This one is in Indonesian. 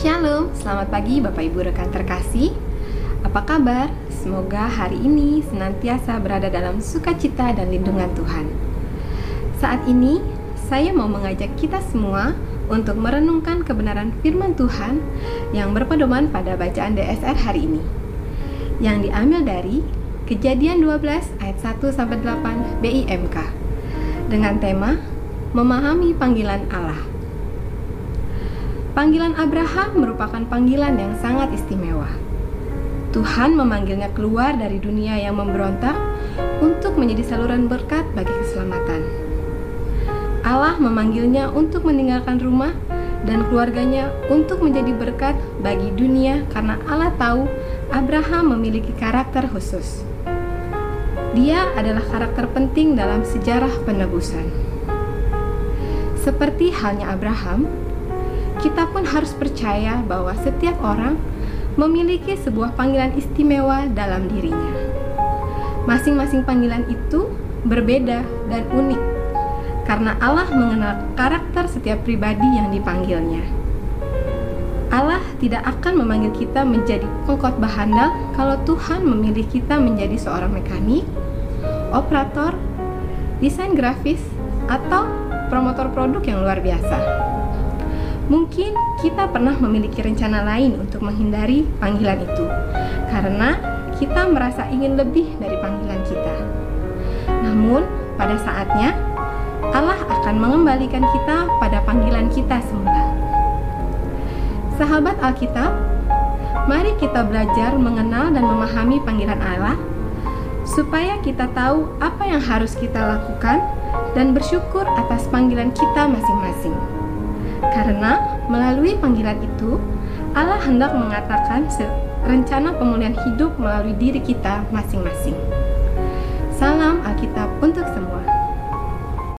Shalom, selamat pagi Bapak Ibu rekan terkasih. Apa kabar? Semoga hari ini senantiasa berada dalam sukacita dan lindungan Tuhan. Saat ini, saya mau mengajak kita semua untuk merenungkan kebenaran firman Tuhan yang berpedoman pada bacaan DSR hari ini. Yang diambil dari Kejadian 12 ayat 1 sampai 8 BIMK dengan tema Memahami panggilan Allah. Panggilan Abraham merupakan panggilan yang sangat istimewa. Tuhan memanggilnya keluar dari dunia yang memberontak untuk menjadi saluran berkat bagi keselamatan. Allah memanggilnya untuk meninggalkan rumah dan keluarganya untuk menjadi berkat bagi dunia karena Allah tahu Abraham memiliki karakter khusus. Dia adalah karakter penting dalam sejarah penebusan. Seperti halnya Abraham, kita pun harus percaya bahwa setiap orang memiliki sebuah panggilan istimewa dalam dirinya. Masing-masing panggilan itu berbeda dan unik karena Allah mengenal karakter setiap pribadi yang dipanggilnya. Allah tidak akan memanggil kita menjadi pengkhotbah handal kalau Tuhan memilih kita menjadi seorang mekanik, operator, desain grafis, atau promotor produk yang luar biasa. Mungkin kita pernah memiliki rencana lain untuk menghindari panggilan itu, karena kita merasa ingin lebih dari panggilan kita. Namun, pada saatnya Allah akan mengembalikan kita pada panggilan kita semula. Sahabat Alkitab, mari kita belajar mengenal dan memahami panggilan Allah, supaya kita tahu apa yang harus kita lakukan dan bersyukur atas panggilan kita masing-masing. Karena melalui panggilan itu, Allah hendak mengatakan rencana pemulihan hidup melalui diri kita masing-masing. Salam Alkitab untuk semua.